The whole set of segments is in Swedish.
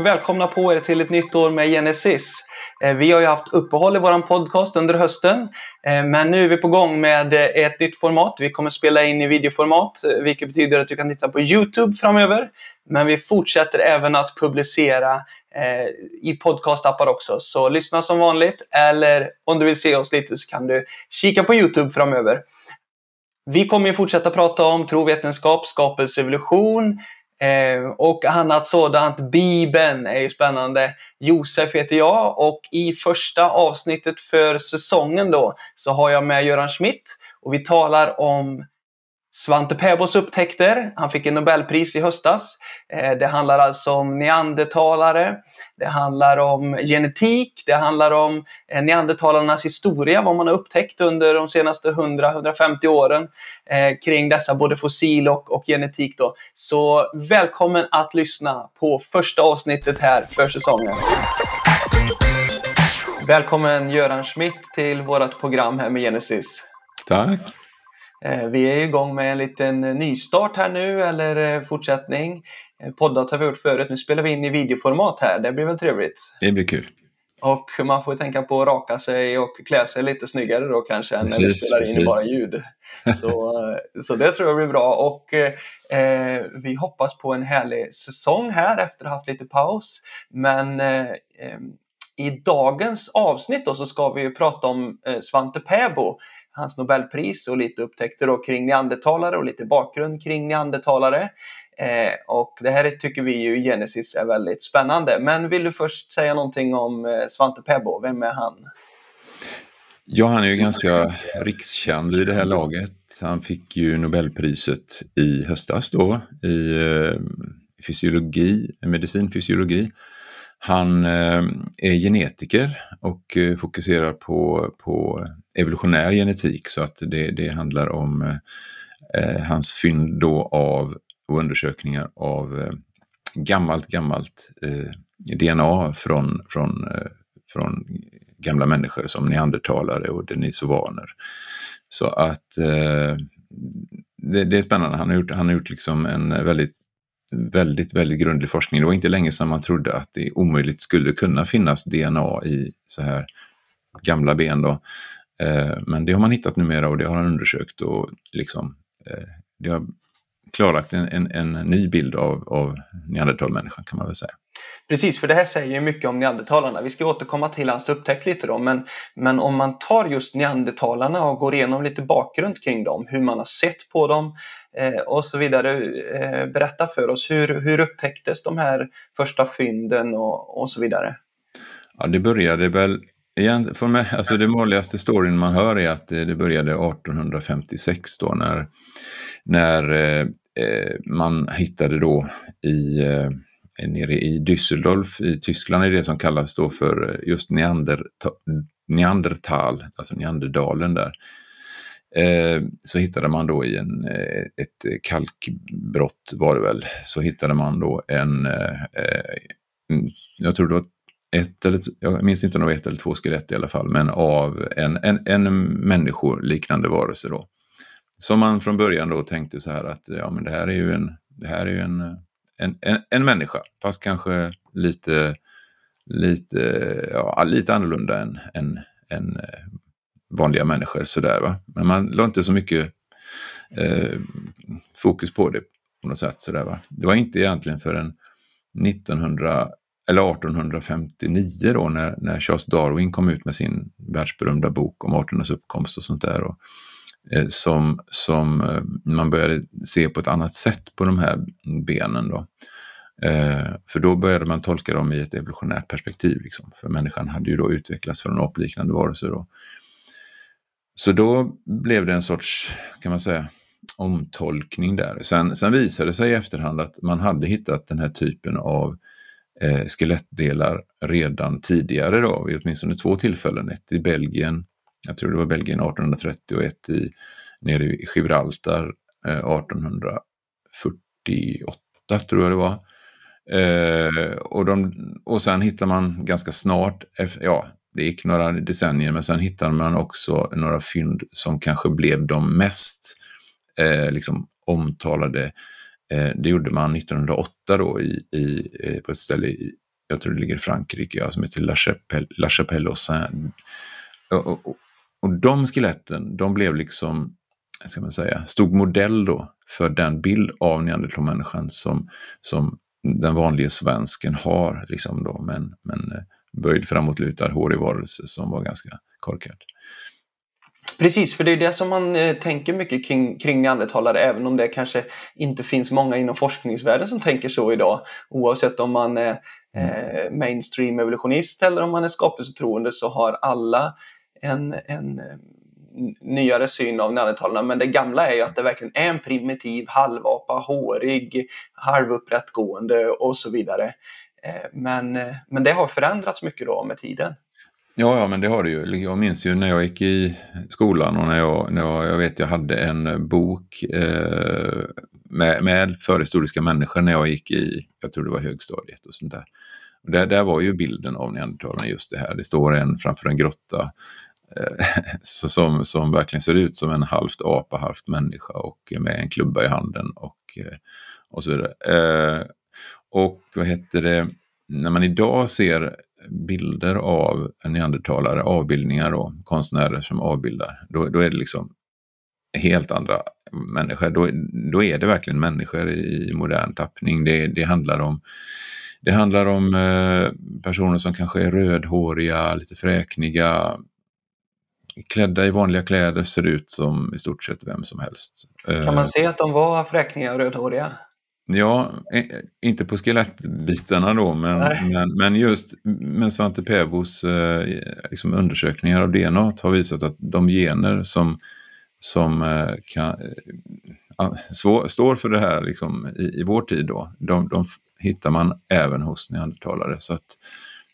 Och välkomna på er till ett nytt år med Genesis. Eh, vi har ju haft uppehåll i vår podcast under hösten, eh, men nu är vi på gång med eh, ett nytt format. Vi kommer spela in i videoformat, vilket betyder att du kan titta på Youtube framöver. Men vi fortsätter även att publicera i podcastappar också. Så lyssna som vanligt, eller om du vill se oss lite så kan du kika på Youtube framöver. Vi kommer ju fortsätta prata om trovetenskap, skapelsevolution, Eh, och annat sådant. Bibeln är ju spännande. Josef heter jag och i första avsnittet för säsongen då så har jag med Göran Schmidt och vi talar om Svante Pääbos upptäckter. Han fick en Nobelpris i höstas. Eh, det handlar alltså om neandertalare. Det handlar om genetik. Det handlar om eh, neandertalarnas historia, vad man har upptäckt under de senaste 100-150 åren eh, kring dessa både fossil och, och genetik. Då. Så välkommen att lyssna på första avsnittet här för säsongen. Välkommen Göran Schmidt till vårt program här med Genesis. Tack. Eh, vi är igång med en liten nystart här nu, eller eh, fortsättning. Eh, poddat har vi gjort förut, nu spelar vi in i videoformat här. Det blir väl trevligt? Det blir kul. Och man får tänka på att raka sig och klä sig lite snyggare då kanske än när vi spelar in i bara ljud. Så, så det tror jag blir bra. Och eh, vi hoppas på en härlig säsong här efter att ha haft lite paus. Men eh, i dagens avsnitt då så ska vi ju prata om eh, Svante Pääbo hans Nobelpris och lite upptäckter då kring neandertalare och lite bakgrund kring neandertalare. Eh, och det här tycker vi ju Genesis är väldigt spännande. Men vill du först säga någonting om eh, Svante Pääbo? Vem är han? Ja, han är ju ganska rikskänd i det här laget. Han fick ju Nobelpriset i höstas då i eh, fysiologi, medicinfysiologi. Han eh, är genetiker och eh, fokuserar på, på evolutionär genetik så att det, det handlar om eh, eh hans fynd då av och undersökningar av eh, gammalt, gammalt eh, DNA från, från, eh, från gamla människor som neandertalare och denisovaner. Så att eh, det, det, är spännande. Han har gjort, han har gjort liksom en väldigt väldigt, väldigt grundlig forskning. Det var inte länge sedan man trodde att det omöjligt skulle kunna finnas DNA i så här gamla ben. Då. Eh, men det har man hittat numera och det har han undersökt och liksom, eh, det har klarlagt en, en, en ny bild av, av neandertalmänniskan kan man väl säga. Precis, för det här säger mycket om neandertalarna. Vi ska återkomma till hans upptäckt lite då, men, men om man tar just neandertalarna och går igenom lite bakgrund kring dem, hur man har sett på dem eh, och så vidare. Eh, berätta för oss, hur, hur upptäcktes de här första fynden och, och så vidare? Ja, det började väl Igen, för mig, alltså det vanligaste storyn man hör är att eh, det, började 1856 då när, när eh, eh, man hittade då i eh, Eh, nere i Düsseldorf i Tyskland är det som kallas då för eh, just Neandertal, Neandertal alltså Neanderdalen där. Eh, så hittade man då i en, eh, ett kalkbrott var det väl, så hittade man då en, eh, mm, jag tror det var ett eller, jag minns inte om det var ett eller två skelett i alla fall, men av en, en, en människoliknande varelse då. Som man från början då tänkte så här att ja men det här är ju en, det här är ju en en, en, en människa, fast kanske lite, lite, ja, lite annorlunda än, än, än eh, vanliga människor. Sådär, va? Men man la inte så mycket eh, fokus på det på något sätt. Sådär, va? Det var inte egentligen förrän 1900, eller 1859 då, när, när Charles Darwin kom ut med sin världsberömda bok om arternas uppkomst och sånt där. Och, Eh, som, som eh, man började se på ett annat sätt på de här benen. Då. Eh, för då började man tolka dem i ett evolutionärt perspektiv. Liksom. För människan hade ju då utvecklats från apliknande varelser. Då. Så då blev det en sorts, kan man säga, omtolkning där. Sen, sen visade det sig i efterhand att man hade hittat den här typen av eh, skelettdelar redan tidigare då, vid åtminstone två tillfällen. Ett i Belgien jag tror det var Belgien 1830 och ett i, nere i Gibraltar eh, 1848 tror jag det var. Eh, och, de, och sen hittar man ganska snart, ja det gick några decennier, men sen hittade man också några fynd som kanske blev de mest eh, liksom, omtalade Eh, det gjorde man 1908 då i, i, eh, på ett ställe i, jag tror det ligger i Frankrike, ja, som heter La Chapelle, La Chapelle au Saint. Och, och, och de skeletten, de blev liksom, ska man säga, stod modell då för den bild av neandertalmänniskan som, som den vanliga svensken har, liksom då, men, men eh, böjd framåtlutad, hårig varelse som var ganska korkad. Precis, för det är det som man eh, tänker mycket kring, kring neandertalare, även om det kanske inte finns många inom forskningsvärlden som tänker så idag. Oavsett om man är eh, mainstream evolutionist eller om man är skapelsetroende så har alla en, en eh, nyare syn av neandertalarna. Men det gamla är ju att det verkligen är en primitiv halvapa, hårig, halvupprättgående och så vidare. Eh, men, eh, men det har förändrats mycket då med tiden. Ja, ja, men det har det ju. Jag minns ju när jag gick i skolan och när jag, när jag, jag vet jag hade en bok eh, med, med förhistoriska människor när jag gick i, jag tror det var högstadiet och sånt där. Och där, där var ju bilden av neandertalarna just det här. Det står en framför en grotta som, som verkligen ser ut som en halvt apa, halvt människa och med en klubba i handen och, eh, och så vidare. Eh, och vad heter det, när man idag ser bilder av neandertalare, avbildningar då, konstnärer som avbildar, då, då är det liksom helt andra människor. Då, då är det verkligen människor i, modern tappning. Det, det handlar om, det handlar om eh, personer som kanske är rödhåriga, lite fräkniga, klädda i vanliga kläder, ser ut som i stort sett vem som helst. Kan man eh, se att de var fräkniga och rödhåriga? Ja, inte på skelettbitarna då, men, men, men just med Svante Pääbos eh, liksom undersökningar av DNA har visat att de gener som, som eh, kan, eh, svår, står för det här liksom, i, i vår tid, då, de, de hittar man även hos neandertalare. Så, att,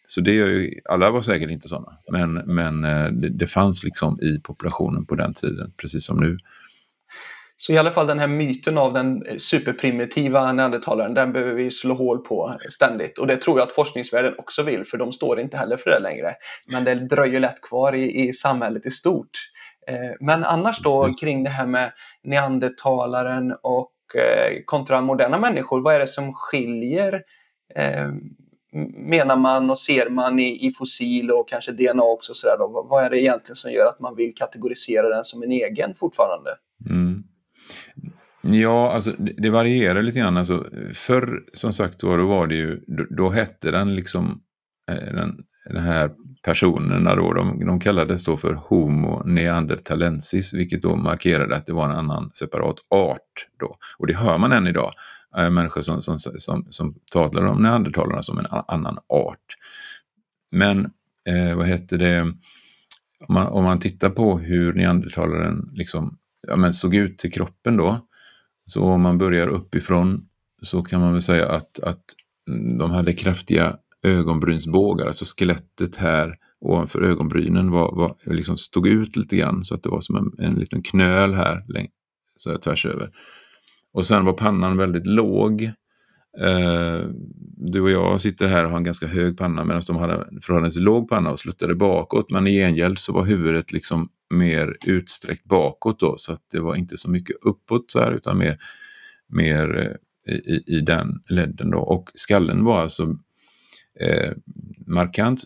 så det är ju, alla var säkert inte sådana, men, men eh, det, det fanns liksom i populationen på den tiden, precis som nu. Så i alla fall den här myten av den superprimitiva neandertalaren, den behöver vi slå hål på ständigt. Och det tror jag att forskningsvärlden också vill, för de står inte heller för det längre. Men det dröjer lätt kvar i, i samhället i stort. Eh, men annars då kring det här med neandertalaren och eh, kontra moderna människor, vad är det som skiljer menar man och ser man i, i fossil och kanske DNA också? Så där då? Vad är det egentligen som gör att man vill kategorisera den som en egen fortfarande? Mm. Ja, alltså det varierar lite grann. Alltså, förr, som sagt var, då var det ju, då, då hette den liksom, eh, den, den här personerna då, de, de kallades då för Homo neanderthalensis, vilket då markerade att det var en annan separat art då. Och det hör man än idag, äh, människor som, som, som, som talar om neandertalarna som en annan art. Men eh, vad heter det, om man, om man tittar på hur neandertalaren liksom, ja, men såg ut till kroppen då, så om man börjar uppifrån så kan man väl säga att, att mm, de hade kraftiga ögonbrynsbågar, alltså skelettet här ovanför ögonbrynen var, var, liksom stod ut lite grann så att det var som en, en liten knöl här så här tvärs över. Och sen var pannan väldigt låg. Eh, du och jag sitter här och har en ganska hög panna medan de hade en förhållandevis låg panna och sluttade bakåt. Men i gengäld så var huvudet liksom mer utsträckt bakåt då så att det var inte så mycket uppåt så här utan mer, mer eh, i, i den ledden då. Och skallen var alltså eh, markant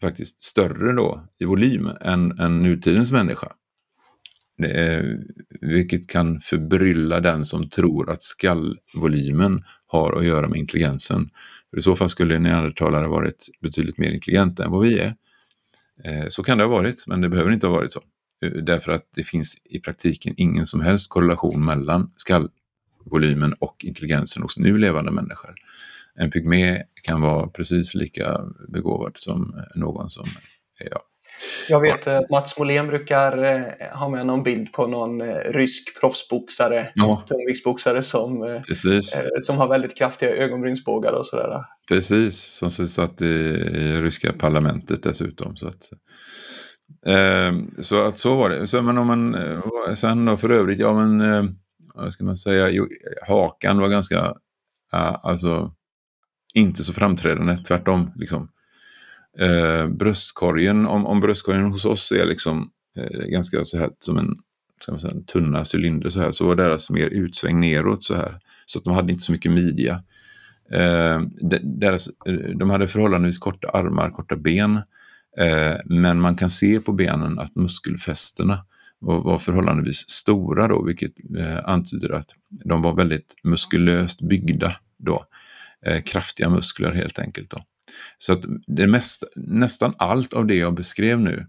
faktiskt större då i volym än, än nutidens människa. Är, vilket kan förbrylla den som tror att skallvolymen har att göra med intelligensen. För I så fall skulle neandertalare varit betydligt mer intelligenta än vad vi är. Eh, så kan det ha varit, men det behöver inte ha varit så. Eh, därför att det finns i praktiken ingen som helst korrelation mellan skallvolymen och intelligensen hos nu levande människor. En pygmé kan vara precis lika begåvad som eh, någon som ja, jag vet att Mats Molén brukar eh, ha med någon bild på någon eh, rysk proffsboxare, ja. tungviktsboxare som, eh, som har väldigt kraftiga ögonbrynsbågar och sådär. Precis, som satt i, i ryska parlamentet dessutom. Så att, eh, så, att så var det. Så, men om man, sen då för övrigt, ja men, eh, vad ska man säga, jo, hakan var ganska, alltså, inte så framträdande, tvärtom. Liksom eh, bröstkorgen, om, om bröstkorgen hos oss är liksom eh, ganska så här som en säga, tunna cylinder så här, så var deras mer utsväng neråt så här. Så att de hade inte så mycket midja. Eh, deras, eh, de hade förhållandevis korta armar, korta ben. Eh, men man kan se på benen att muskelfästena var, var förhållandevis stora då, vilket eh, antyder att de var väldigt muskulöst byggda då. Kraftiga muskler helt enkelt. Då. Så att det mesta, nästan allt av det jag beskrev nu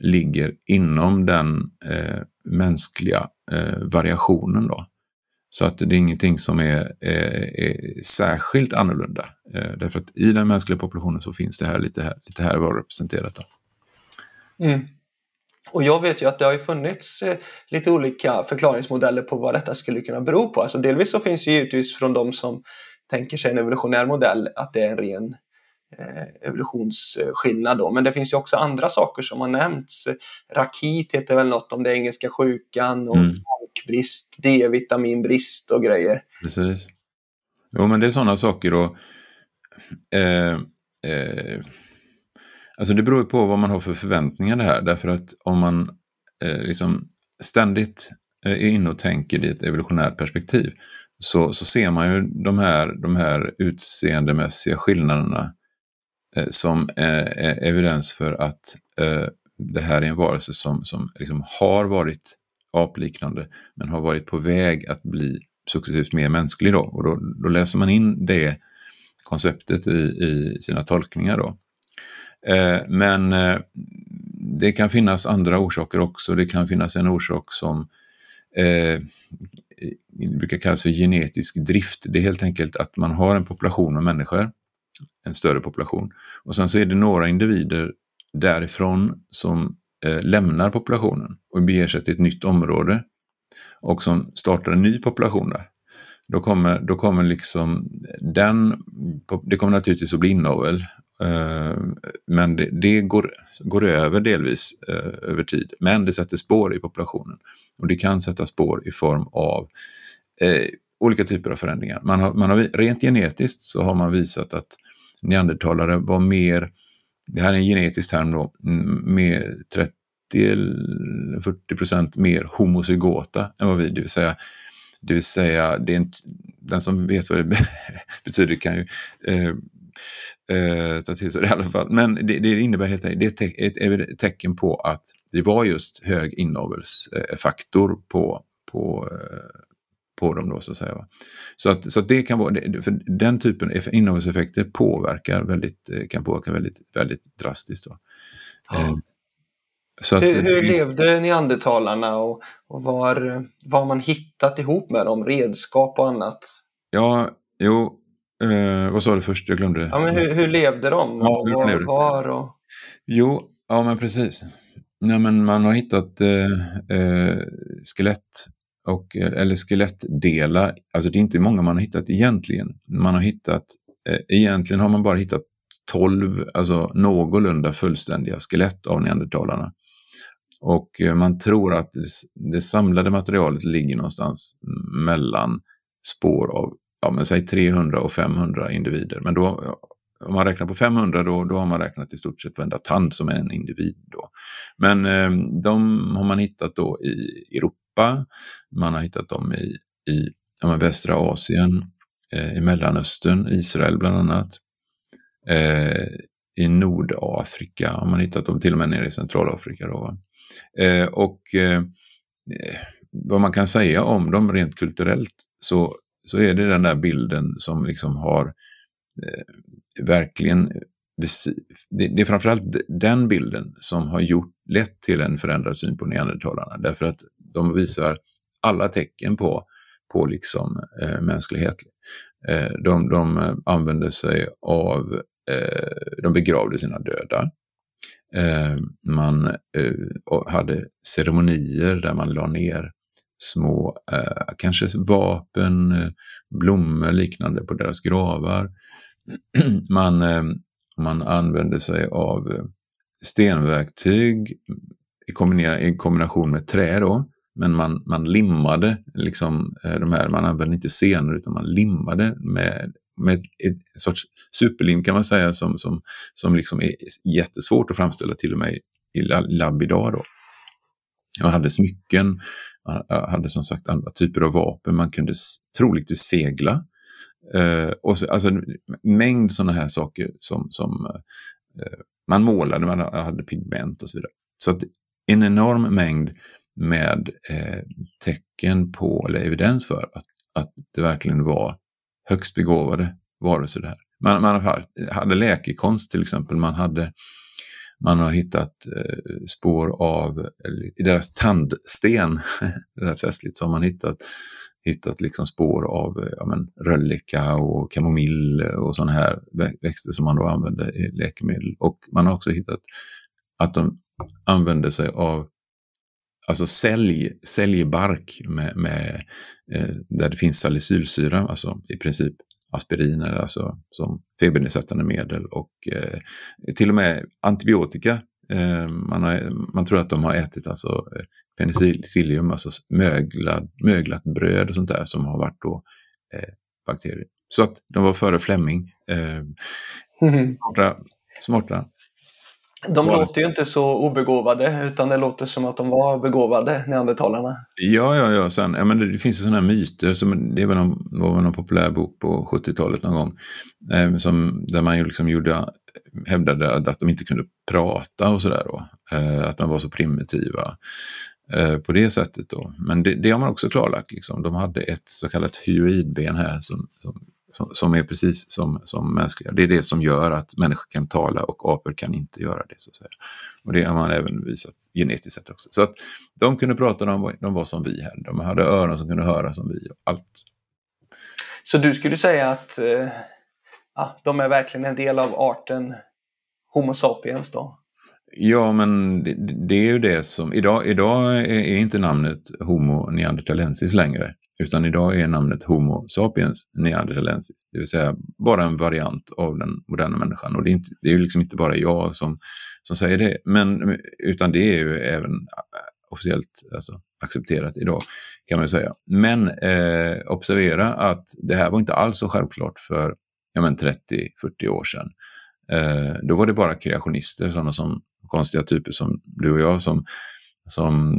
ligger inom den eh, mänskliga eh, variationen. Då. Så att det är ingenting som är, är, är särskilt annorlunda. Eh, därför att i den mänskliga populationen så finns det här lite här, lite här var representerat. Då. Mm. Och jag vet ju att det har funnits eh, lite olika förklaringsmodeller på vad detta skulle kunna bero på. Alltså delvis så finns det givetvis från de som tänker sig en evolutionär modell att det är en ren evolutionsskillnad då. Men det finns ju också andra saker som har nämnts. Rakit heter väl något om det engelska sjukan och mm. brist, D-vitaminbrist och grejer. Precis. Jo men det är sådana saker och eh, eh, Alltså det beror på vad man har för förväntningar det här. Därför att om man eh, liksom ständigt eh, är inne och tänker i ett evolutionärt perspektiv så, så ser man ju de här, de här utseendemässiga skillnaderna eh, Eh, som är evidens för att det här är en varelse som, som liksom har varit apliknande men har varit på väg att bli successivt mer mänsklig. Då. Och då, då läser man in det konceptet i, i sina tolkningar. Då. Eh, men eh, det kan finnas andra orsaker också. Det kan finnas en orsak som eh, brukar kallas för genetisk drift. Det är helt enkelt att man har en population av människor, en större population, och sen så är det några individer därifrån som eh, lämnar populationen och beger sig till ett nytt område och som startar en ny population där. Då kommer, då kommer liksom den, det kommer naturligtvis att bli inavel Eh, men det, det, går, går över delvis eh, över tid. Men det sätter spår i populationen. Och det kan sätta spår i form av eh, olika typer av förändringar. Man har, man har, rent genetiskt så har man visat att neandertalare var mer, det här är en genetisk term då, mm, mer 30-40 procent mer homozygota än vad vi, det vill säga det vill säga, det är en, den som vet vad det betyder kan ju eh, eh, ta till sig det i alla fall. Men det, det innebär helt enkelt, det är ett, ett, tecken på att det var just hög inavelsfaktor på, på, eh, på dem då så att säga. Så att, så att det kan vara, för den typen av inavelseffekter påverkar väldigt, eh, kan påverka väldigt, väldigt drastiskt. Då. Ja. Eh, så att, hur, hur levde neandertalarna och, och var, var man hittat ihop med dem, redskap och annat? Ja, jo, Eh, vad sa du först? Jag glömde. Ja, men hur, hur levde de? Ja, hur var, levde? var och... Jo, ja men precis. Nej, men man har hittat eh, eh, skelett och, eh, eller skelettdelar. Alltså det är inte många man har hittat egentligen. Man har hittat, eh, egentligen har man bara hittat 12, alltså någorlunda fullständiga skelett av neandertalarna. Och eh, man tror att det, det samlade materialet ligger någonstans mellan spår av ja, men säg 300 och 500 individer. Men då, om man räknar på 500 då, då har man räknat i stort sett varenda tand som är en individ. Då. Men eh, de har man hittat då i Europa, man har hittat dem i, i ja, västra Asien, eh, i Mellanöstern, Israel bland annat. Eh, I Nordafrika har man hittat dem, till och med nere i Centralafrika. Då, eh, och eh, vad man kan säga om dem rent kulturellt så så är det den där bilden som liksom har eh, verkligen eh, det, det är framförallt den bilden som har gjort, lett till en förändrad syn på neandertalarna. Därför att de visar alla tecken på, på liksom, eh, mänsklighet. Eh, de, de använde sig av, eh, de begravde sina döda. Eh, man eh, hade ceremonier där man la ner små, eh, kanske vapen, eh, blommor liknande på deras gravar. man, eh, man använde sig av stenverktyg i, i kombination med trä då. Men man, man limmade liksom eh, de här, man använde inte senor utan man limmade med, med ett, sorts superlim kan man säga som, som, som liksom är jättesvårt att framställa till och med i labb idag. Då. Man hade smycken, man hade som sagt andra typer av vapen, man kunde troligtvis segla. Eh, och så, alltså mängd sådana här saker som, som eh, man målade, man hade pigment och så vidare. Så att en enorm mängd med eh, tecken på, eller evidens för att, att det verkligen var högst begåvade varelser det här. Man, man hade läkekonst till exempel, man hade man har hittat eh, spår av, i deras tandsten, rätt festligt, så har man hittat, hittat liksom spår av eh, ja, men, röllika och kamomill och sådana här växter som man då använde i läkemedel. Och man har också hittat att de använde sig av alltså sälj, säljbark med, med eh, där det finns salicylsyra, alltså i princip aspirin, alltså som febernedsättande medel och eh, till och med antibiotika. Eh, man, har, man tror att de har ätit alltså eh, penicillium, alltså möglad, möglat bröd och sånt där som har varit då eh, bakterier. Så att de var före Fleming. Eh, mm. smarta, smarta de var låter ju inte så obegåvade, utan det låter som att de var begåvade, neandertalarna. Ja, ja, ja. Sen, ja men det, det finns ju sådana här myter, som, det var någon, var någon populär bok på 70-talet någon gång, eh, som, där man ju liksom gjorde, hävdade att de inte kunde prata och sådär. Eh, att de var så primitiva eh, på det sättet då. Men det, det, har man också klarlagt, liksom. de hade ett så kallat hyoidben här som, som som är precis som, som mänskliga. Det är det som gör att människor kan tala och apor kan inte göra det. så att säga. Och det har man även visat genetiskt sett också. Så att de kunde prata, de, de var som vi här. De hade öron som kunde höra som vi. Allt. Så du skulle säga att eh, ja, de är verkligen en del av arten Homo sapiens då? Ja, men det, det, är ju det som... Idag, idag är inte namnet Homo neanderthalensis längre. Utan idag är namnet Homo sapiens neanderthalensis, det vill säga bara en variant av den moderna människan. Och det är, inte, det är ju liksom inte bara jag som, som säger det, men, utan det är ju även eh, officiellt alltså, accepterat idag kan man säga. Men eh, observera att det här var inte alls så självklart för ja, 30-40 år sedan. Eh, då var det bara kreationister, sådana som konstiga typer som du och jag, som, som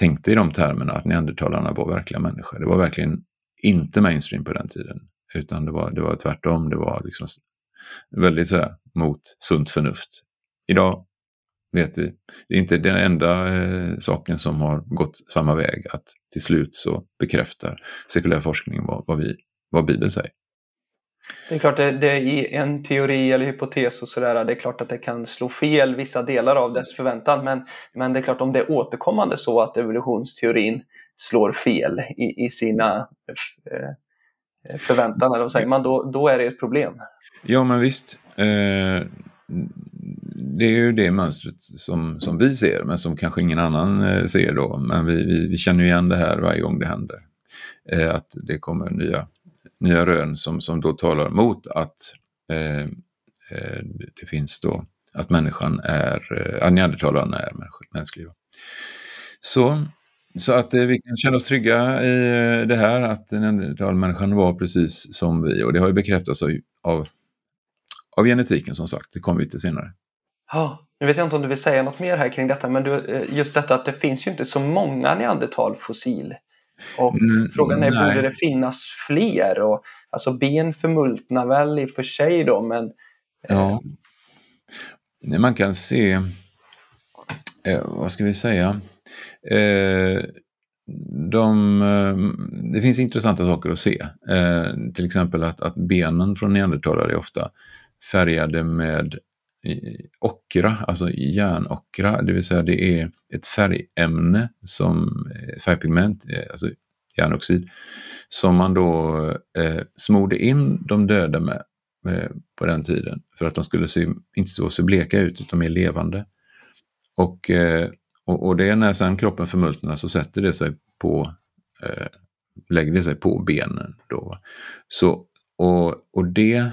tänkte i de termerna att neandertalarna var verkliga människor. Det var verkligen inte mainstream på den tiden, utan det var, det var tvärtom. Det var liksom väldigt så här, mot sunt förnuft. Idag vet vi, det är inte den enda eh, saken som har gått samma väg, att till slut så bekräftar sekulär forskning vad, vad, vi, vad Bibeln säger. Det är klart, det, det är en teori eller hypotes och sådär, det är klart att det kan slå fel vissa delar av dess förväntan. Men, men det är klart om det är återkommande så att evolutionsteorin slår fel i, i sina eh, förväntan, eller vad säger man, då, då är det ett problem. Ja, men visst. Eh, det är ju det mönstret som, som vi ser, men som kanske ingen annan eh, ser då. Men vi, vi, vi känner igen det här varje gång det händer. Eh, att det kommer nya nya rön som, som då talar mot att eh, eh det finns då att människan är, eh, att neandertalaren är mänsklig. Så, så att eh, vi kan känna oss trygga i eh, det här att neandertalmänniskan var precis som vi och det har ju bekräftats av, av, av genetiken som sagt, det kommer vi till senare. Ja, nu vet jag inte om du vill säga något mer här kring detta, men du, just detta att det finns ju inte så många neandertalfossil och mm, frågan är, nej. borde det finnas fler? Och, alltså ben förmultnar väl i och för sig då, men... Ja. Eh... Man kan se, eh, vad ska vi säga? Eh, de, eh, det finns intressanta saker att se. Eh, till exempel att, att benen från neandertalare är ofta färgade med ockra, alltså järnockra, det vill säga det är ett färgämne som eh, färgpigment, eh, alltså järnoxid, som man då eh, smorde in de döda med eh, på den tiden för att de skulle se, inte så se bleka ut utan mer levande. Och, eh, och, och, det är när sen kroppen förmultnar så sätter det sig på, eh, lägger det sig på benen. Då. Så, och, och det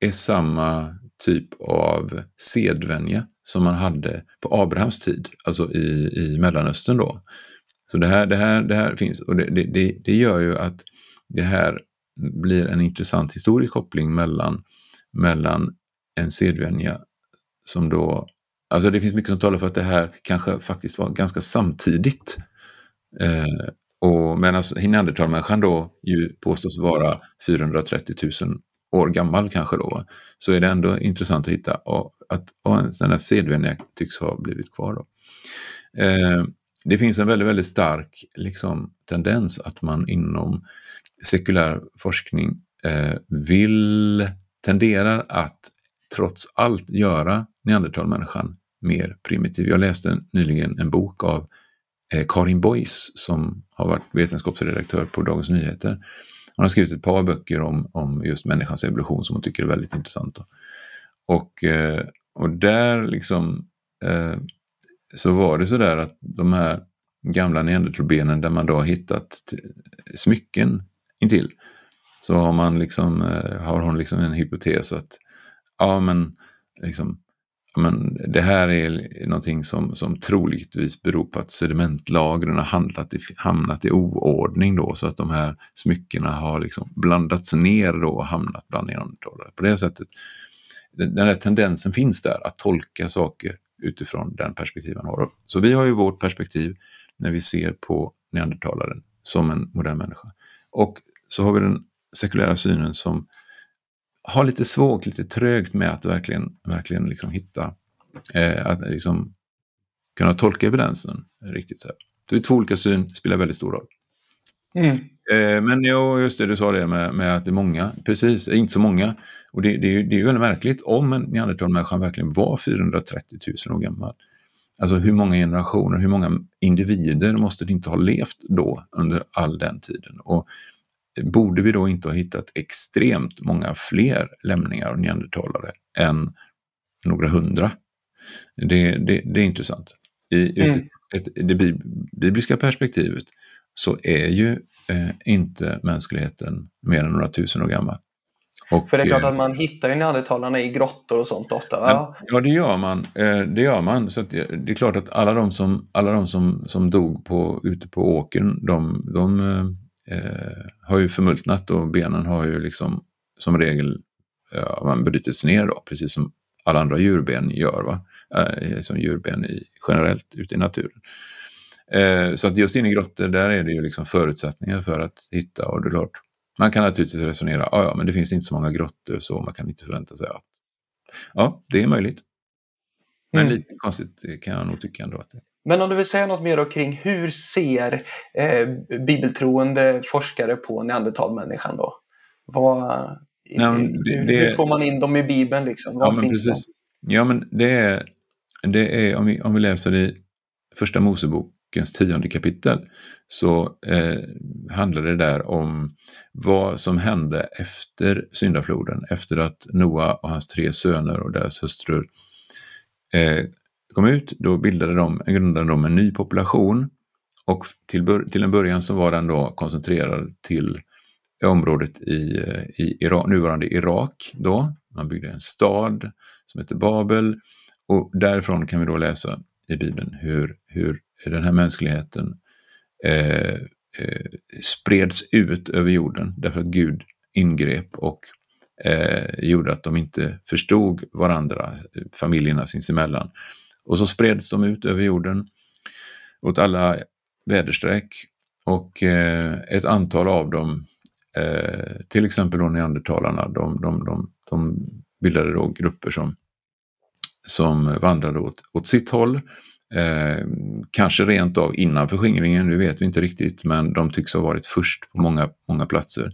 är samma typ av sedvänja som man hade på Abrahams tid, alltså i, i Mellanöstern då. Så det här, det här, det här finns och det, det, det gör ju att det här blir en intressant historisk koppling mellan, mellan en sedvänja som då alltså det finns mycket som talar för att det här kanske faktiskt var ganska samtidigt. Eh, och medan alltså neandertalmänniskan då ju påstås vara 430 000 år gammal kanske då, så är det ändå intressant att hitta och att och den här sedvänjan tycks ha blivit kvar. Då. Eh, det finns en väldigt, väldigt stark liksom, tendens att man inom sekulär forskning eh, vill, tenderar att trots allt göra neandertalmänniskan mer primitiv. Jag läste nyligen en bok av eh, Karin Boys som har varit vetenskapsredaktör på Dagens Nyheter. Hon har skrivit ett par böcker om, om just människans evolution som hon tycker är väldigt intressant. Och, eh, och där liksom eh, så var det så där att de här gamla neandertalbenen där man då har hittat smycken intill så har man liksom, eh, har hon liksom en hypotes att ja men liksom men det här är någonting som, som troligtvis beror på att sedimentlagren har handlat i, hamnat i oordning då så att de här smyckena har liksom blandats ner då och hamnat bland neandertalare. På det sättet, den här tendensen finns där att tolka saker utifrån den perspektiv man har. Så vi har ju vårt perspektiv när vi ser på neandertalaren som en modern människa. Och så har vi den sekulära synen som har lite svårt, lite trögt med att verkligen, verkligen liksom hitta, eh, att liksom kunna tolka evidensen riktigt. Så, här. så det är två olika syn, spelar väldigt stor roll. Mm. Eh, men ja, just det, du sa det med, med, att det är många. Precis, inte så många. Och det, det, är, det är ju väldigt märkligt om en neandertalmänniska verkligen var 430 000 år gammal. Alltså hur många generationer, hur många individer måste det inte ha levt då under all den tiden? Och borde vi då inte ha hittat extremt många fler lämningar av neandertalare än några hundra? Det, det, det är intressant. I mm. ett, det bibliska perspektivet så är ju eh, inte mänskligheten mer än några tusen år gammal. Och, För det är klart att eh, man hittar ju neandertalarna i grottor och sånt ofta. Ja, ja det gör man. Eh, det gör man. Så det, det, är klart att alla de som, alla de som, som dog på, ute på åkern, de, de eh, har ju förmultnat och benen har ju liksom som regel ja, man brutits ner då, precis som alla andra djurben gör, va? Eh, som djurben i, generellt ute i naturen. Eh, så att just inne i grottor, där är det ju liksom förutsättningar för att hitta och det är klart, man kan naturligtvis resonera, ja, ja men det finns inte så många grottor så man kan inte förvänta sig att... Ja, det är möjligt. Men mm. lite konstigt kan jag nog tycka ändå att det men om du vill säga något mer kring hur ser eh, bibeltroende forskare på neandertalmänniskan då? Vad, Nej, det, det, hur, får man in dem i Bibeln? Liksom? Var ja, men precis. De? Ja, men det är, det är om, vi, om vi läser i Första Mosebokens tionde kapitel så eh, handlar det där om vad som hände efter syndafloden, efter att Noa och hans tre söner och deras hustrur eh, kom ut, då bildade de, grundade de en ny population och till, till en början så var den då koncentrerad till området i, i Irak, nuvarande Irak. Då. Man byggde en stad som heter Babel och därifrån kan vi då läsa i Bibeln hur, hur den här mänskligheten eh, eh, spreds ut över jorden därför att Gud ingrep och eh, gjorde att de inte förstod varandra, familjerna sinsemellan. Och så spreds de ut över jorden åt alla väderstreck och eh, ett antal av dem, eh, till exempel då neandertalarna, de, de, de, de bildade då grupper som, som vandrade åt, åt sitt håll. Eh, kanske rent av innan förskingringen, nu vet vi inte riktigt, men de tycks ha varit först på många, många platser.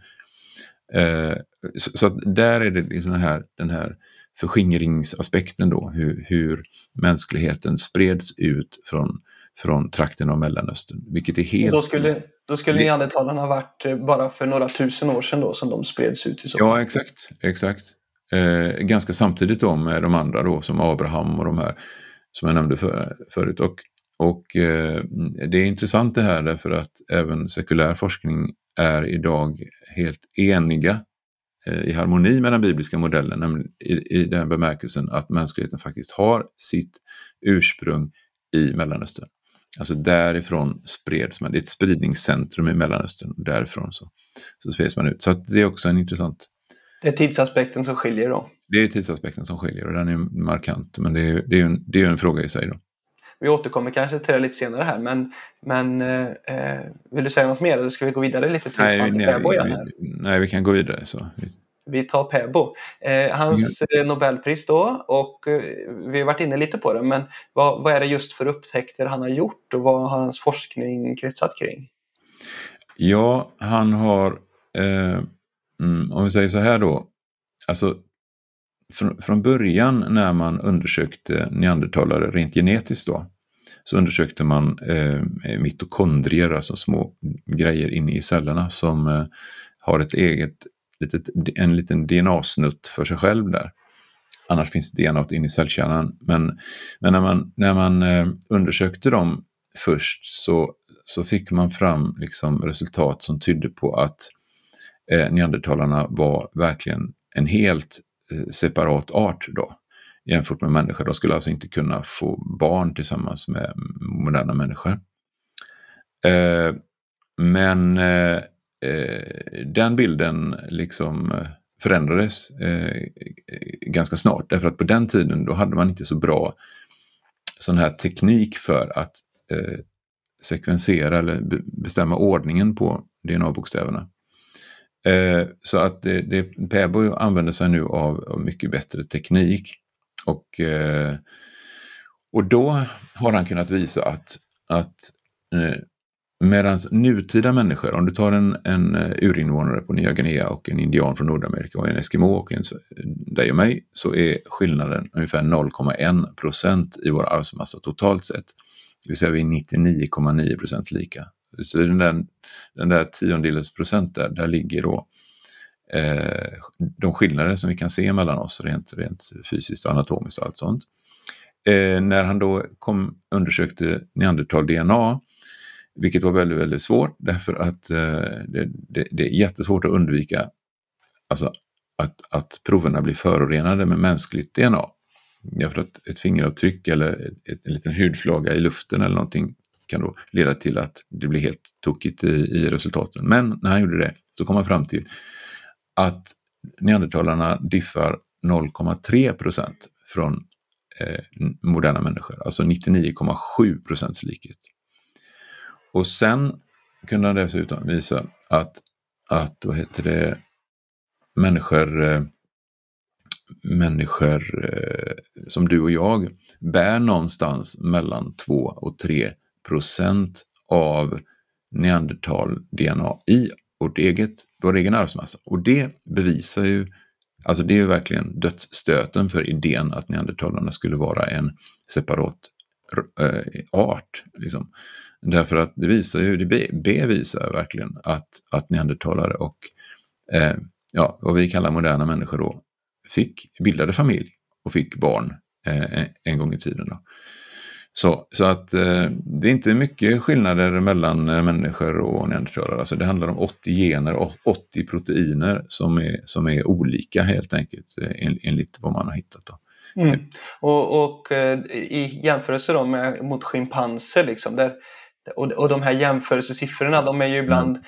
Eh, så, så där är det liksom den här, den här förskingringsaspekten då, hur, hur mänskligheten spreds ut från, från trakten av Mellanöstern. Vilket är helt... Då skulle, då skulle neandertalarna ha varit eh, bara för några tusen år sedan då som de spreds ut i så. Ja, exakt. exakt. Eh, ganska samtidigt då med de andra då som Abraham och de här som jag nämnde för, förut. Och, och eh, det är intressant det här därför att även sekulär forskning är idag helt eniga Eh, i harmoni med den bibliska modellen i, i den bemärkelsen att mänskligheten faktiskt har sitt ursprung i Mellanöstern. Alltså därifrån spreds man, det är ett spridningscentrum i Mellanöstern, därifrån så, så spreds man ut. Så det är också en intressant Det är tidsaspekten som skiljer då? Det är tidsaspekten som skiljer och den är markant. Men det är, det är, en, det är en fråga i sig då. Vi återkommer kanske till det lite senare här, men, men eh, vill du säga något mer eller ska vi gå vidare lite till nej, Svante Pääbo igen? Här? Nej, vi kan gå vidare. Så. Vi tar Pääbo. Eh, hans ja. Eh, Nobelpris då, och eh, vi har varit inne lite på det, men vad, vad är det just för upptäckter han har gjort och vad har hans forskning kretsat kring? Ja, han har, eh, mm, om vi säger så här då, alltså från, från början när man undersökte neandertalare rent genetiskt då, så undersökte man eh, mitokondrier, alltså små grejer inne i cellerna som eh, har ett eget, litet, en liten DNA-snutt för sig själv där. Annars finns DNA inne i cellkärnan. Men, men när man, när man eh, undersökte dem först så, så fick man fram liksom resultat som tydde på att eh, neandertalarna var verkligen en helt Eh, separat art då jämfört med människor. De skulle alltså inte kunna få barn tillsammans med moderna människor. Eh, men eh, eh den bilden liksom eh, förändrades ganska snart därför att på den tiden då hade man inte så bra sån här teknik för att sekvensera eller bestämma ordningen på DNA-bokstäverna. Eh, så att det, det, Pääbo använder sig nu av, av mycket bättre teknik. Och, eh, och då har han kunnat visa att, att eh, medan nutida människor, om du tar en, en eh, urinvånare på Nya Guinea och en indian från Nordamerika och en eskimo och en, dig och mig, så är skillnaden ungefär 0,1 procent i vår arvsmassa totalt sett. Det vill säga vi är 99,9 procent lika. Så den där, den där tiondels procent där, där ligger då eh, de skillnader som vi kan se mellan oss rent, rent fysiskt och anatomiskt och allt sånt. Eh, när han då kom, undersökte neandertal-DNA, vilket var väldigt, väldigt svårt därför att eh, det, det, det, är jättesvårt att undvika alltså, att, att proverna blir förorenade med mänskligt DNA. Därför att ett fingeravtryck eller ett, en liten hudflaga i luften eller någonting kan då leda till att det blir helt tokigt i, i resultaten. Men när han gjorde det så kom han fram till att neandertalarna diffar 0,3 procent från eh, moderna människor, alltså 99,7 procents likhet. Och sen kunde han dessutom visa att, att vad heter det, människor, eh, människor eh, som du och jag bär någonstans mellan 2 och 3 procent av neandertal-DNA i vårt eget, vår egen arvsmassa. Och det bevisar ju, alltså det är ju verkligen dödsstöten för idén att neandertalarna skulle vara en separat äh, art. Liksom. Därför att det visar ju, det bevisar verkligen att, att neandertalare och eh, ja, vad vi kallar moderna människor då, fick, bildade familj och fick barn eh, en gång i tiden. Då. Så, så att eh, det är inte mycket skillnader mellan eh, människor och neandertalare. Alltså det handlar om 80 gener och 80 proteiner som är, som är olika helt enkelt eh, en, enligt vad man har hittat. Då. Mm. Och, och eh, i jämförelse då med, mot schimpanser, liksom, där, och, och de här jämförelsesiffrorna, de är ju ibland, mm.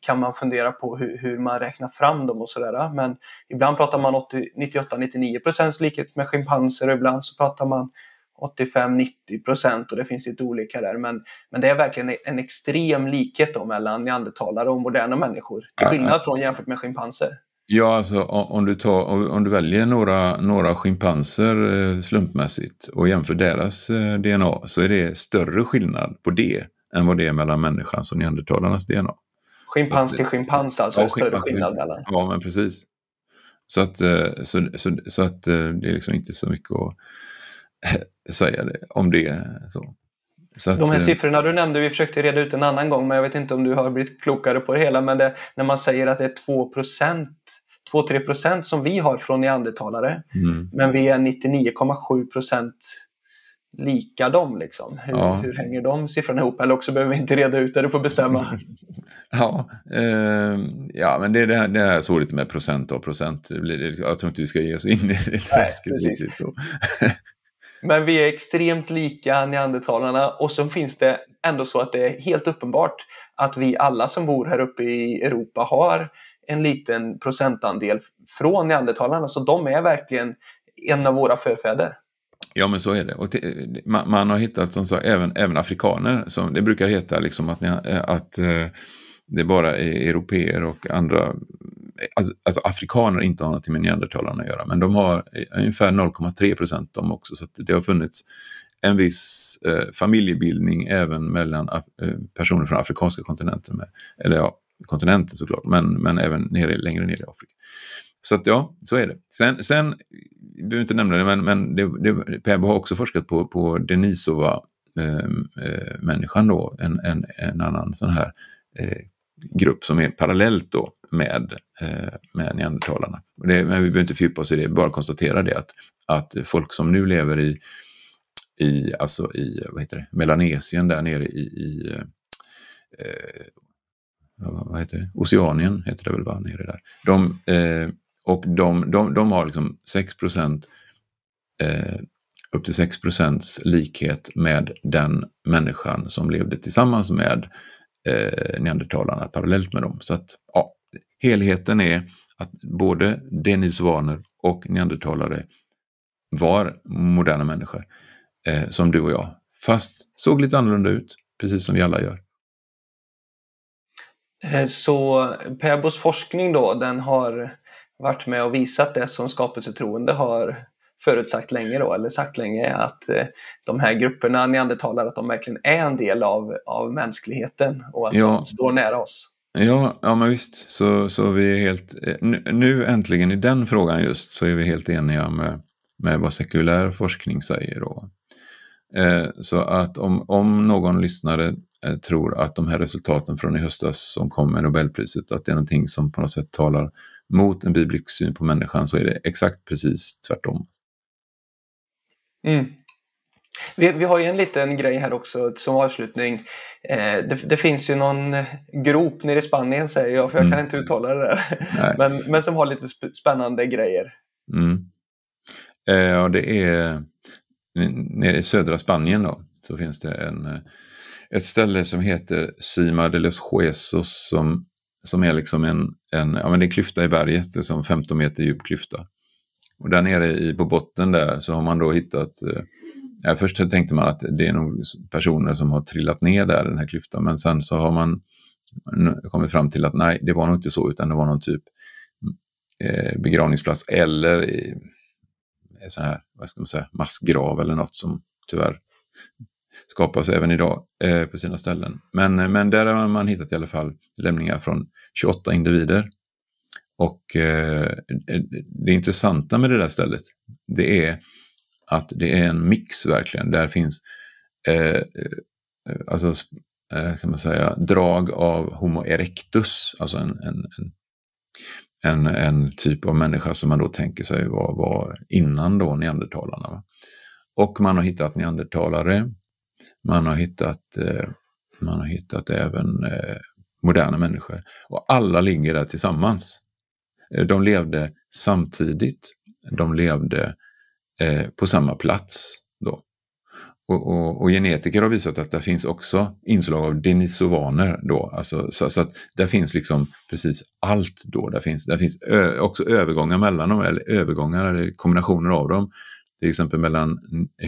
kan man fundera på hur, hur man räknar fram dem och sådär. Men ibland pratar man 98-99 procents likhet med schimpanser och ibland så pratar man 85-90 procent och det finns lite olika där. Men, men det är verkligen en extrem likhet då mellan neandertalare och moderna människor. Till skillnad från jämfört med schimpanser. Ja, alltså om du, tar, om du väljer några, några schimpanser eh, slumpmässigt och jämför deras eh, DNA så är det större skillnad på det än vad det är mellan människans och neandertalarnas DNA. Schimpans till schimpans alltså, ja, större skillnad mellan? Ja, men precis. Så att, eh, så, så, så att det är liksom inte så mycket att säga det, om det. Så. Så att, De här eh, siffrorna du nämnde, vi försökte reda ut en annan gång, men jag vet inte om du har blivit klokare på det hela. Men det, när man säger att det är 2% 2-3 procent som vi har från neandertalare, mm. men vi är 99,7 procent lika dem. Liksom. Hur, ja. hur hänger de siffrorna ihop? Eller också behöver vi inte reda ut det, du får bestämma. ja, eh, ja, men det är det här, det här svårt med procent och procent. Jag tror inte vi ska ge oss in i det träsket riktigt så. Men vi är extremt lika neandertalarna och så finns det ändå så att det är helt uppenbart att vi alla som bor här uppe i Europa har en liten procentandel från neandertalarna. Så de är verkligen en av våra förfäder. Ja, men så är det. Och man, man, har hittat som sagt, även, även afrikaner. Som, det brukar heta liksom att, att eh, det bara är europeer och andra alltså, alltså, afrikaner inte har något med neandertalarna att göra, men de har eh, ungefär 0,3 procent de också. Så det har funnits en viss eh, familjebildning även mellan eh, personer från afrikanska kontinenten. Med, eller ja, kontinenten såklart, men, men även nere, längre ner i Afrika. Så att ja, så är det. Sen, sen vi behöver inte nämna det, men, men det, det, Pebo har också forskat på, på Denisova-människan ehm, eh, då, en, en, en annan sån här eh, grupp som är parallellt då med, eh, med neandertalarna. Det, men vi behöver inte fördjupa oss i det, bara konstatera det att, att folk som nu lever i, i, alltså i vad heter det, Melanesien där nere i, i eh, eh vad heter det? Oceanien heter det väl bara nere där. De, eh, och de, de, de har liksom 6 eh, upp till 6% likhet med den människan som levde tillsammans med eh, neandertalarna parallellt med dem. Så att ja, helheten är att både denisovaner och neandertalare var moderna människor eh, som du och jag. Fast såg lite annorlunda ut, precis som vi alla gör. Eh, så Pebos forskning då, den har varit med och visat det som skapelsetroende har förutsagt länge då, eller sagt länge, att eh, de här grupperna neandertalare, att de verkligen är en del av, av mänskligheten och att ja. de står nära oss. Ja, ja men visst, så, så vi är helt, eh, nu, nu äntligen i den frågan just så är vi helt eniga med, med vad sekulär forskning säger. Då. Eh, så att om, om någon lyssnare eh, tror att de här resultaten från i höstas som kom med Nobelpriset, att det är någonting som på något sätt talar mot en biblisk syn på människan så är det exakt precis tvärtom. Mm. Vi, vi, har ju en liten grej här också som avslutning. Eh, det, det, finns ju någon grop nere i Spanien säger jag, för jag mm. kan inte uttala det där. Men, men som har lite spännande grejer. Mm. Eh, ja, det är nere i södra Spanien då, så finns det en, eh, ett ställe som heter Cima de los Huesos som, som är liksom en, en, ja, men det är en klyfta i berget, det är som 15 meter djup klyfta. Och där nere i, på botten där så har man då hittat, eh, ja, först tänkte man att det är nog personer som har trillat ner där, den här klyftan, men sen så har man kommit fram till att nej, det var nog inte så, utan det var någon typ eh, begravningsplats eller sån här, vad ska man säga, massgrav eller något som tyvärr skapas även idag eh, på sina ställen. Men, men där har man hittat i alla fall lämningar från 28 individer. Och eh, det intressanta med det där stället, det är att det är en mix verkligen. Där finns eh, eh alltså, eh, kan man säga, drag av Homo erectus, alltså en, en, en en, en typ av människa som man då tänker sig var, var innan då neandertalarna. Och man har hittat neandertalare, man har hittat, eh, man har hittat även eh, moderna människor. Och alla ligger där tillsammans. De levde samtidigt, de levde eh, på samma plats. Då. Och, och, och, genetiker har visat att det finns också inslag av denisovaner då. Alltså, så, så, att där finns liksom precis allt då. Där finns, där finns ö, också övergångar mellan dem, eller övergångar eller kombinationer av dem. Till exempel mellan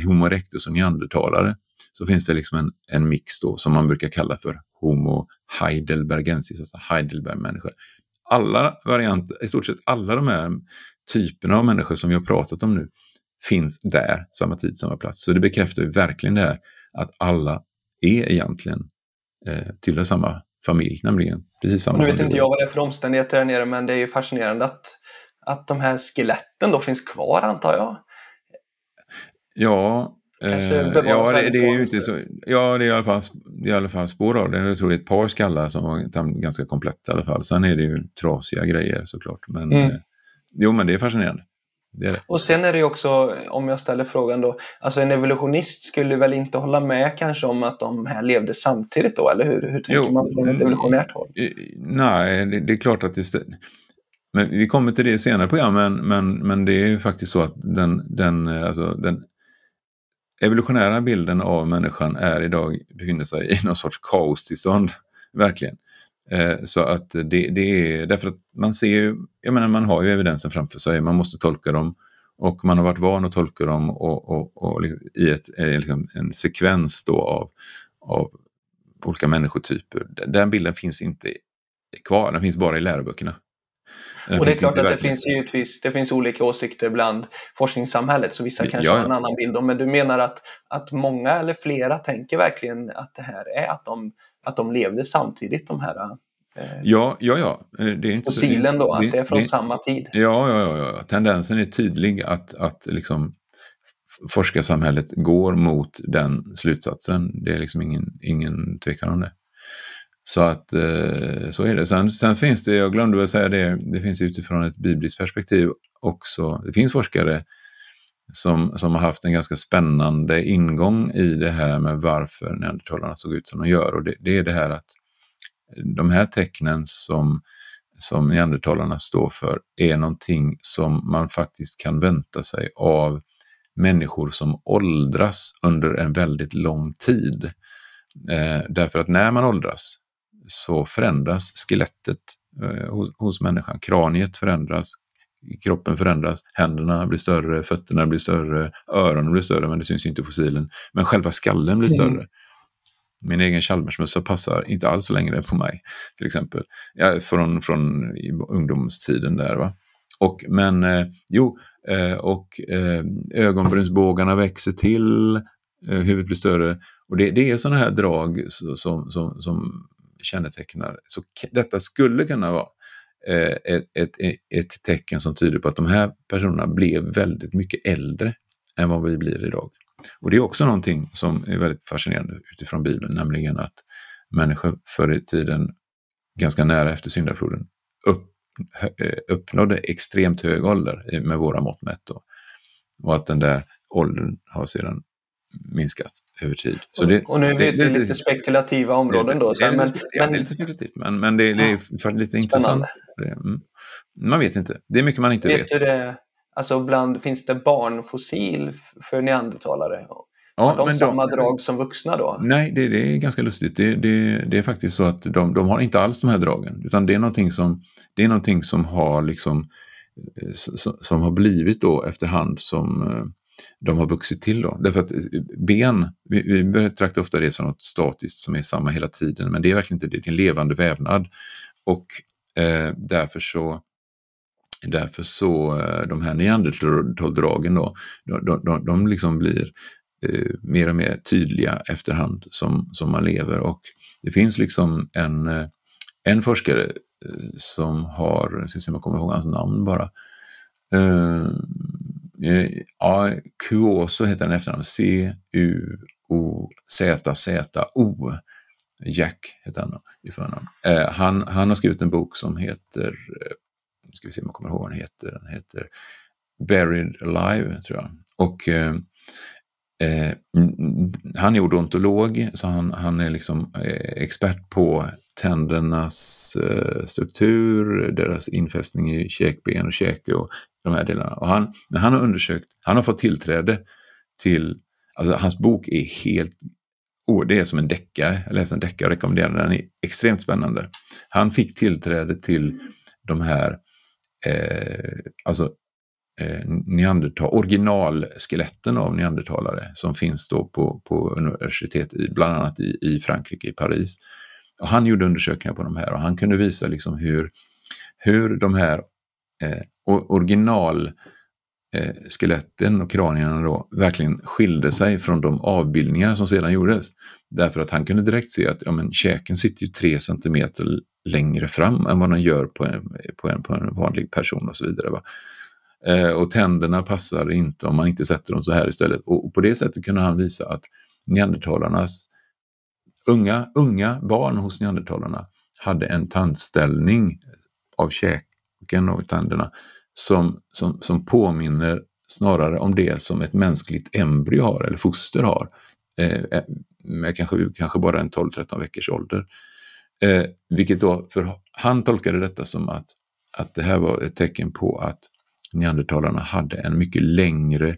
Homo erectus och neandertalare. Så finns det liksom en, en mix då som man brukar kalla för Homo heidelbergensis, alltså Heidelberg-människor. Alla varianter, i stort sett alla de här typerna av människor som vi har pratat om nu, finns där, samma tid, samma plats. Så det bekräftar ju verkligen det här att alla är egentligen eh, tillhör samma familj, nämligen precis samma. Nu vet inte jag vad det är för omständigheter där nere, men det är ju fascinerande att, att de här skeletten då finns kvar, antar jag. Ja, Eh, ja, det, det, är ju inte så. Ja, det är i alla fall, det är i alla fall spår av det. Jag tror det är ett par skallar som var ganska kompletta i alla fall. Sen är det ju trasiga grejer såklart. Men, mm. eh, jo, men det är fascinerande. Det det. Och sen är det ju också, om jag ställer frågan då, alltså en evolutionist skulle väl inte hålla med kanske om att de här levde samtidigt då, eller hur, hur tänker jo, man från ett mm, evolutionärt håll? Nej, det, det är klart att det men vi kommer till det senare program, men, men, men det är ju faktiskt så att den, den, alltså, den evolutionära bilden av människan är idag, befinner sig i någon sorts kaostillstånd, verkligen. Eh, så att det, det är därför att man ser ju, jag menar man har ju evidensen framför sig, man måste tolka dem och man har varit van att tolka dem och, och, och i ett, liksom en sekvens då av, av olika människotyper. Den bilden finns inte kvar, den finns bara i läroböckerna. Den och det är klart att det finns givetvis det finns olika åsikter bland forskningssamhället, så vissa kanske ja, ja. har en annan bild. Om, men du menar att, att många eller flera tänker verkligen att det här är att de, att de levde samtidigt, de här eh, Ja, ja, ja. Eh, det är inte fossilen så, då, det, att det är från det, samma tid? Ja, ja, ja, ja. Tendensen är tydlig att, att liksom forskarsamhället går mot den slutsatsen. Det är liksom ingen, ingen tvekan om det. Så att eh, så är det. Sen, sen, finns det, jag glömde väl säga det, det finns utifrån ett bibliskt perspektiv också. Det finns forskare som, som har haft en ganska spännande ingång i det här med varför neandertalarna såg ut som de gör. Och det, det är det här att de här tecknen som, som neandertalarna står för är någonting som man faktiskt kan vänta sig av människor som åldras under en väldigt lång tid. Eh, därför att när man åldras så förändras skelettet eh, hos, hos människan. Kraniet förändras, kroppen förändras, händerna blir större, fötterna blir större, öronen blir större, men det syns inte i fossilen. Men själva skallen blir större. Mm. Min egen Chalmersmössa passar inte alls längre på mig, till exempel. Ja, från, från ungdomstiden där. Va? Och, men eh, jo, eh, och eh, ögonbrynsbågarna växer till, eh, huvudet blir större. Och det, det är sådana här drag som, som, som kännetecknar. Så detta skulle kunna vara Eh, ett, ett, ett tecken som tyder på att de här personerna blev väldigt mycket äldre än vad vi blir idag. Och det är också någonting som är väldigt fascinerande utifrån Bibeln, nämligen att människor förr i tiden, ganska nära efter syndafloden, upp, eh, uppnådde extremt hög ålder med våra mått mätt. Då. Och att den där åldern har sedan minskat över tid. Så det, och nu är vi det, lite spekulativa områden då. det, är lite, men, det är lite spekulativt, men, men det, det är ja, lite intressant. Mm. Man vet inte. Det är mycket man inte vet. vet. Det, alltså bland, finns det barnfossil för neandertalare? Ja, har de men samma de, drag som vuxna då? Nej, det, det är ganska lustigt. Det, det, det, är faktiskt så att de, de har inte alls de här dragen. Utan det är någonting som, det är någonting som har liksom eh, som, som har blivit då efterhand som eh, de har vuxit till. Då. Därför att eh, ben, vi, vi betraktar ofta det som något statiskt som är samma hela tiden, men det är verkligen inte det, det är en levande vävnad. Och eh, därför så Därför så eh, de här neandertaldragen då, de, de, de, liksom blir eh, mer och mer tydliga efterhand som, som man lever. Och det finns liksom en, eh, en forskare som har, jag ska se om jag kommer ihåg hans namn bara, Eh, Eh, ja, Kuoso heter den efternamn. C-U-O-Z-Z-O. Jack heter han i förnamn. Eh, han, han har skrivit en bok som heter, eh, ska vi se om jag kommer ihåg vad den heter, den heter Buried Alive, tror jag. Och eh, eh, han är odontolog, så han, han är liksom eh, expert på tändernas eh, struktur, deras infästning i käkben och käke och de här delarna. Och han, när han har undersökt, han har fått tillträde till, alltså hans bok är helt, oh, det är som en deckare, jag läser en deckare och rekommenderar den, den är extremt spännande. Han fick tillträde till de här, eh, alltså eh, neandertal, originalskeletten av neandertalare som finns då på, på universitet, i, bland annat i, i Frankrike, i Paris. Och han gjorde undersökningar på de här och han kunde visa liksom hur, hur de här eh, original eh, skeletten och kranierna då verkligen skilde sig från de avbildningar som sedan gjordes. Därför att han kunde direkt se att ja, men, käken sitter ju tre centimeter längre fram än vad den gör på en, på en, på en vanlig person och så vidare. Va? Eh, och tänderna passar inte om man inte sätter dem så här istället. Och, och på det sättet kunde han visa att neandertalarnas unga, unga barn hos neandertalarna hade en tandställning av käken och tänderna som, som, som påminner snarare om det som ett mänskligt embryo har, eller foster har, eh, eh med kanske, kanske bara en 12-13 veckors ålder. Eh, vilket då, för han tolkade detta som att, att det här var ett tecken på att neandertalarna hade en mycket längre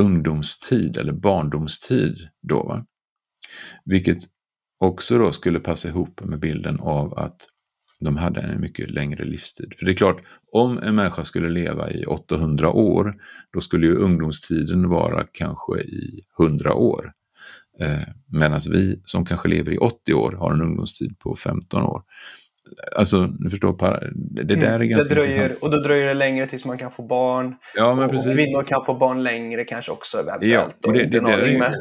ungdomstid eller barndomstid då. Va? Vilket också då skulle passa ihop med bilden av att de hade en mycket längre livstid. För det är klart, om en människa skulle leva i 800 år, då skulle ju ungdomstiden vara kanske i 100 år. Eh, Medan vi som kanske lever i 80 år har en ungdomstid på 15 år. Alltså, du förstår, det där är mm, ganska det dröjer, intressant. Och då dröjer det längre tills man kan få barn. Ja, men precis. Och kvinnor kan få barn längre kanske också eventuellt. Ja, och det, det, det, är,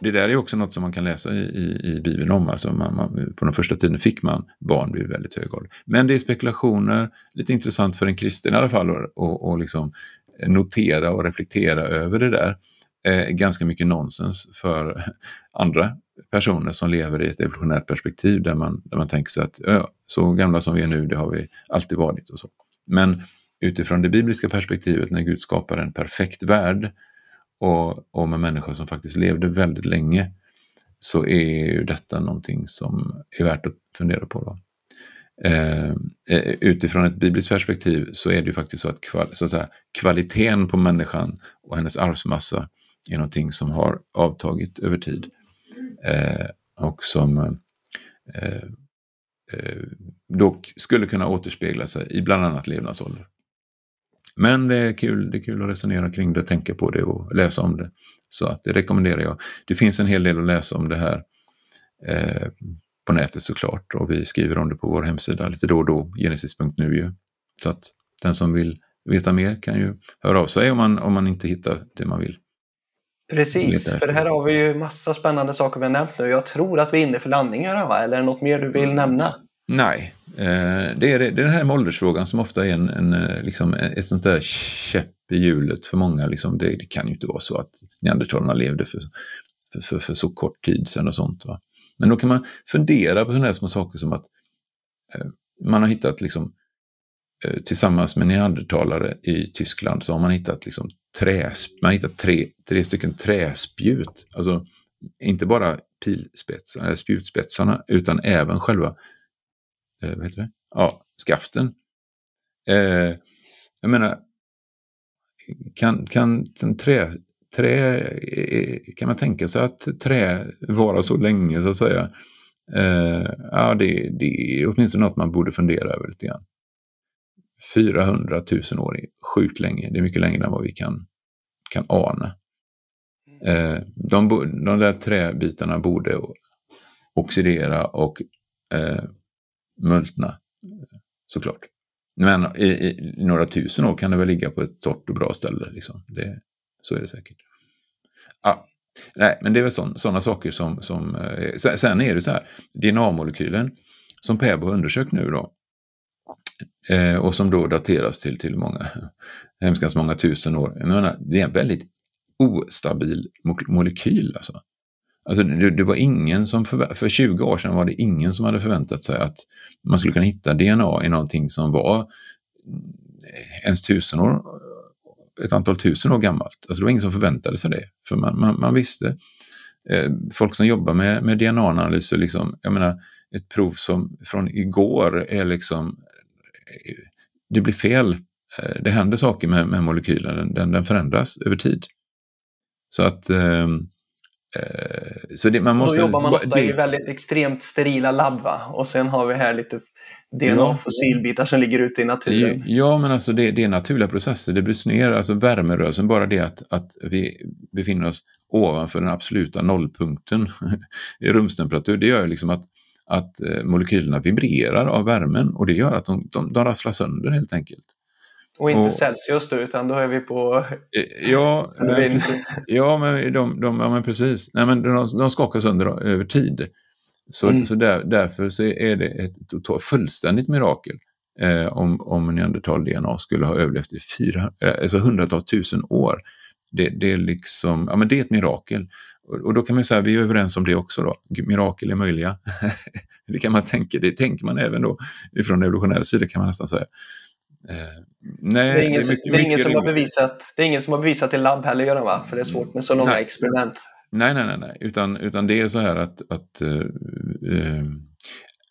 det där är också något som man kan läsa i, i, i Bibeln om. Alltså man, man, på den första tiden fick man barn vid väldigt hög ålder. Men det är spekulationer, lite intressant för en kristen i alla fall, att liksom notera och reflektera över det där. Eh, ganska mycket nonsens för andra personer som lever i ett evolutionärt perspektiv där man, där man tänker sig att ja, så gamla som vi är nu, det har vi alltid varit och så. Men utifrån det bibliska perspektivet när Gud skapar en perfekt värld och, och med människor som faktiskt levde väldigt länge så är ju detta någonting som är värt att fundera på. Då. Eh, eh utifrån ett bibliskt perspektiv så är det ju faktiskt så att, kval, så att säga, kvaliteten på människan och hennes arvsmassa är någonting som har avtagit över tid Eh, och som eh, eh, dock skulle kunna återspegla sig i bland annat levnadsålder. Men det är, kul, det är kul att resonera kring det, tänka på det och läsa om det. Så att det rekommenderar jag. Det finns en hel del att läsa om det här eh, på nätet såklart och vi skriver om det på vår hemsida lite då och då, genesis.nu ju. Så att den som vill veta mer kan ju höra av sig om man, om man inte hittar det man vill. Precis, för här har vi ju massa spännande saker vi har nämnt nu. Jag tror att vi är inne för landningar, va? eller är det något mer du vill mm. nämna? Nej, eh, det är, det den här med åldersfrågan som ofta är en, en, eh, liksom ett sånt där käpp i hjulet för många. Liksom det, det kan ju inte vara så att neandertalarna levde för, för, för, för, så kort tid sedan och sånt. Va? Men då kan man fundera på sådana här små saker som att eh, man har hittat liksom Eh, tillsammans med neandertalare i Tyskland så har man hittat liksom trä, man har hittat tre, tre stycken träspjut. Alltså inte bara pilspetsarna, eller spjutspetsarna, utan även själva eh, vad heter det? Ja, skaften. Eh, jag menar, kan, kan en trä, trä, eh, kan man tänka sig att trä varar så länge så att säga? Eh, ja, det, det är åtminstone något man borde fundera över lite grann. 400 000 år är sjukt länge. Det är mycket längre än vad vi kan, kan ana. Eh, de, de där träbitarna borde oxidera och eh, multna såklart. Men i, i, några tusen år kan det väl ligga på ett torrt och bra ställe. Liksom. Det, så är det säkert. Ja, nej, men det är väl sådana saker som... som eh, sen är det så här, DNA-molekylen som Päbo har undersökt nu då, eh, och som då dateras till, till många, hemskt många tusen år. Jag menar, det är en väldigt ostabil molekyl. Alltså. Alltså det, det, var ingen som, för, för 20 år sedan var det ingen som hade förväntat sig att man skulle kunna hitta DNA i någonting som var eh, ens tusen år, ett antal tusen år gammalt. Alltså det var ingen som förväntade sig det, för man, man, man visste. Eh, folk som jobbar med, med DNA-analyser, liksom, jag menar, ett prov som från igår är liksom, det blir fel. Eh, det händer saker med, med molekylen, den, den förändras över tid. Så att eh, Eh, så det, man måste... Då jobbar man ofta det... i väldigt extremt sterila labb va? Och sen har vi här lite DNA-fossilbitar som ligger ute i naturen. Ja, men alltså det, det är naturliga processer. Det bryts ner, alltså värmerörelsen, bara det att, att vi befinner oss ovanför den absoluta nollpunkten i rumstemperatur, det gör liksom att, att eh, molekylerna vibrerar av värmen och det gör att de, de, de rasslar sönder helt enkelt. Och inte och, Celsius då, utan då är vi på... Eh, ja, men, ja, men, de, de, ja, men precis. Nej, men de, de skakar sönder över tid. Så, mm. så där, därför så är det ett totalt, fullständigt mirakel eh, om, om neandertal-DNA skulle ha överlevt i fyra, eh, alltså hundratals tusen år. Det, det, är liksom, ja, men det är ett mirakel. Och, då kan man säga, vi är överens om det också då. Mirakel är möjliga. det kan man tänka, det tänker man även då ifrån evolutionär sida kan man nästan säga. Eh, nej, det är ingen, det är mycket, det är ingen som har bevisat, det är ingen som har bevisat i labb heller, Göran, va? För det är svårt med så långa nej. experiment. Nej, nej, nej, nej. Utan, utan det är så här att, att uh, uh,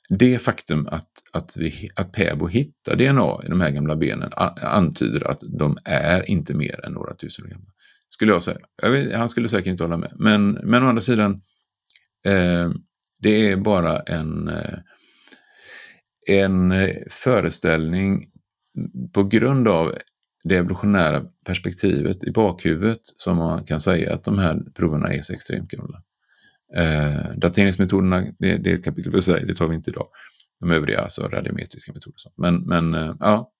det faktum att, att, vi, att Päbo hittar DNA i de här gamla benen antyder att de är inte mer än några tusen år gamla. Skulle jag säga. Jag vet, han skulle säkert inte hålla med. Men, men å andra sidan, eh, Det är bara en, eh, en eh, föreställning på grund av det evolutionära perspektivet i bakhuvudet som man kan säga att de här proverna är så extremt gamla. Eh, dateringsmetoderna, det, det är ett kapitel för sig, det tar vi inte idag. De övriga, alltså radiometriska metoder. Men, men eh, ja,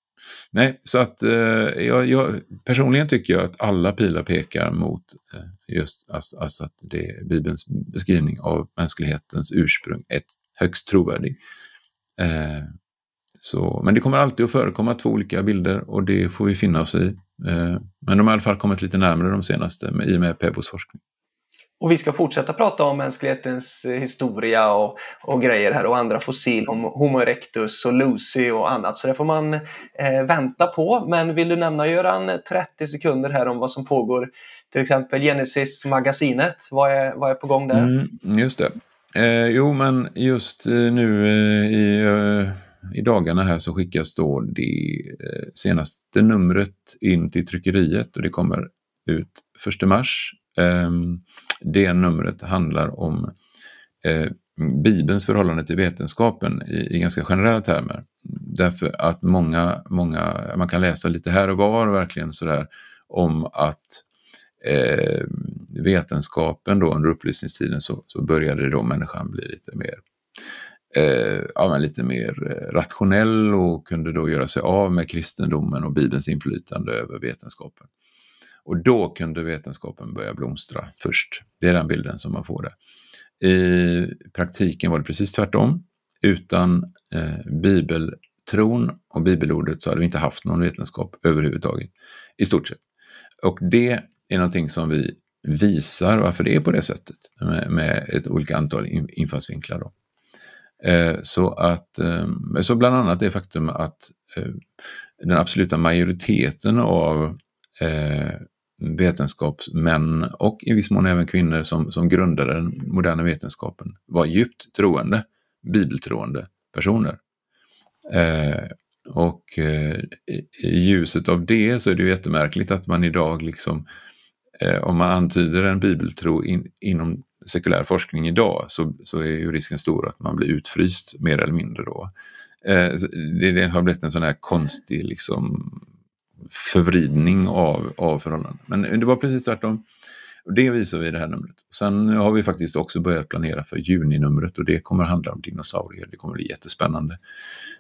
nej, så att eh, jag, jag, personligen tycker jag att alla pilar pekar mot eh, just alltså, alltså att det är Bibelns beskrivning av mänsklighetens ursprung är högst trovärdig. Eh, så, men det kommer alltid att förekomma två olika bilder och det får vi finna oss i. Eh, men de har i alla fall kommit lite närmare de senaste i och med Pebos forskning. Och vi ska fortsätta prata om mänsklighetens eh, historia och, och grejer här och andra fossil, om Homo erectus och Lucy och annat. Så det får man eh, vänta på. Men vill du nämna Göran 30 sekunder här om vad som pågår? Till exempel Genesis-magasinet. Vad är, vad är på gång där? Mm, just det. Eh, jo, men just eh, nu eh, i eh, i dagarna här så skickas då det eh, senaste numret in till tryckeriet och det kommer ut 1 mars. Ehm, det numret handlar om eh, Bibelns förhållande till vetenskapen i, i ganska generella termer. Därför att många, många, man kan läsa lite här och var verkligen sådär om att eh, vetenskapen då under upplysningstiden så, så började då människan bli lite mer eh, ja, lite mer eh, rationell och kunde då göra sig av med kristendomen och Bibelns inflytande över vetenskapen. Och då kunde vetenskapen börja blomstra först. Det är den bilden som man får där. I praktiken var det precis tvärtom. Utan eh, bibeltron och bibelordet så hade vi inte haft någon vetenskap överhuvudtaget. I stort sett. Och det är någonting som vi visar varför det är på det sättet med, med ett olika antal infallsvinklar. Då. Eh, så, att, eh, så bland annat det faktum att eh, den absoluta majoriteten av Eh, vetenskapsmän och i viss mån även kvinnor som, som grundade den moderna vetenskapen var djupt troende, bibeltroende personer. Eh, och eh, i ljuset av det så är det ju jättemärkligt att man idag liksom om man antyder en bibeltro in, inom sekulär forskning idag så, så är ju risken stor att man blir utfryst mer eller mindre då. Eh, det, det, har blivit en sån här konstig liksom, förvridning av, av förhållanden. Men det var precis tvärtom. Och det visar vi i det här numret. Sen har vi faktiskt också börjat planera för juninumret och det kommer handla om dinosaurier. Det kommer bli jättespännande.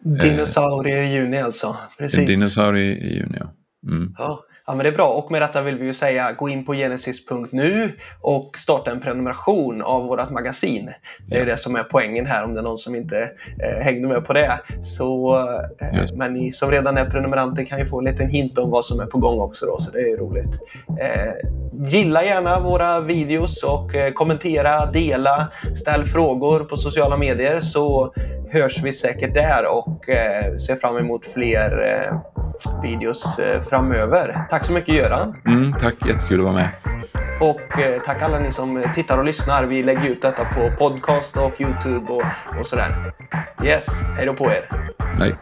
Dinosaurier i juni alltså? Precis. Dinosaurier i juni, ja. Mm. ja. Ja, men det är bra. Och med detta vill vi ju säga gå in på genesis.nu och starta en prenumeration av vårt magasin. Det är ja. det som är poängen här om det är någon som inte eh, hängde med på det. Så, eh, men ni som redan är prenumeranter kan ju få en liten hint om vad som är på gång också då, så det är ju roligt. Eh, gilla gärna våra videos och eh, kommentera, dela, ställ frågor på sociala medier så hörs vi säkert där och eh, ser fram emot fler eh, videos framöver. Tack så mycket Göran! Mm, tack, jättekul att vara med. Och eh, tack alla ni som tittar och lyssnar. Vi lägger ut detta på podcast och Youtube och, och sådär. Yes, hej då på er! Hej!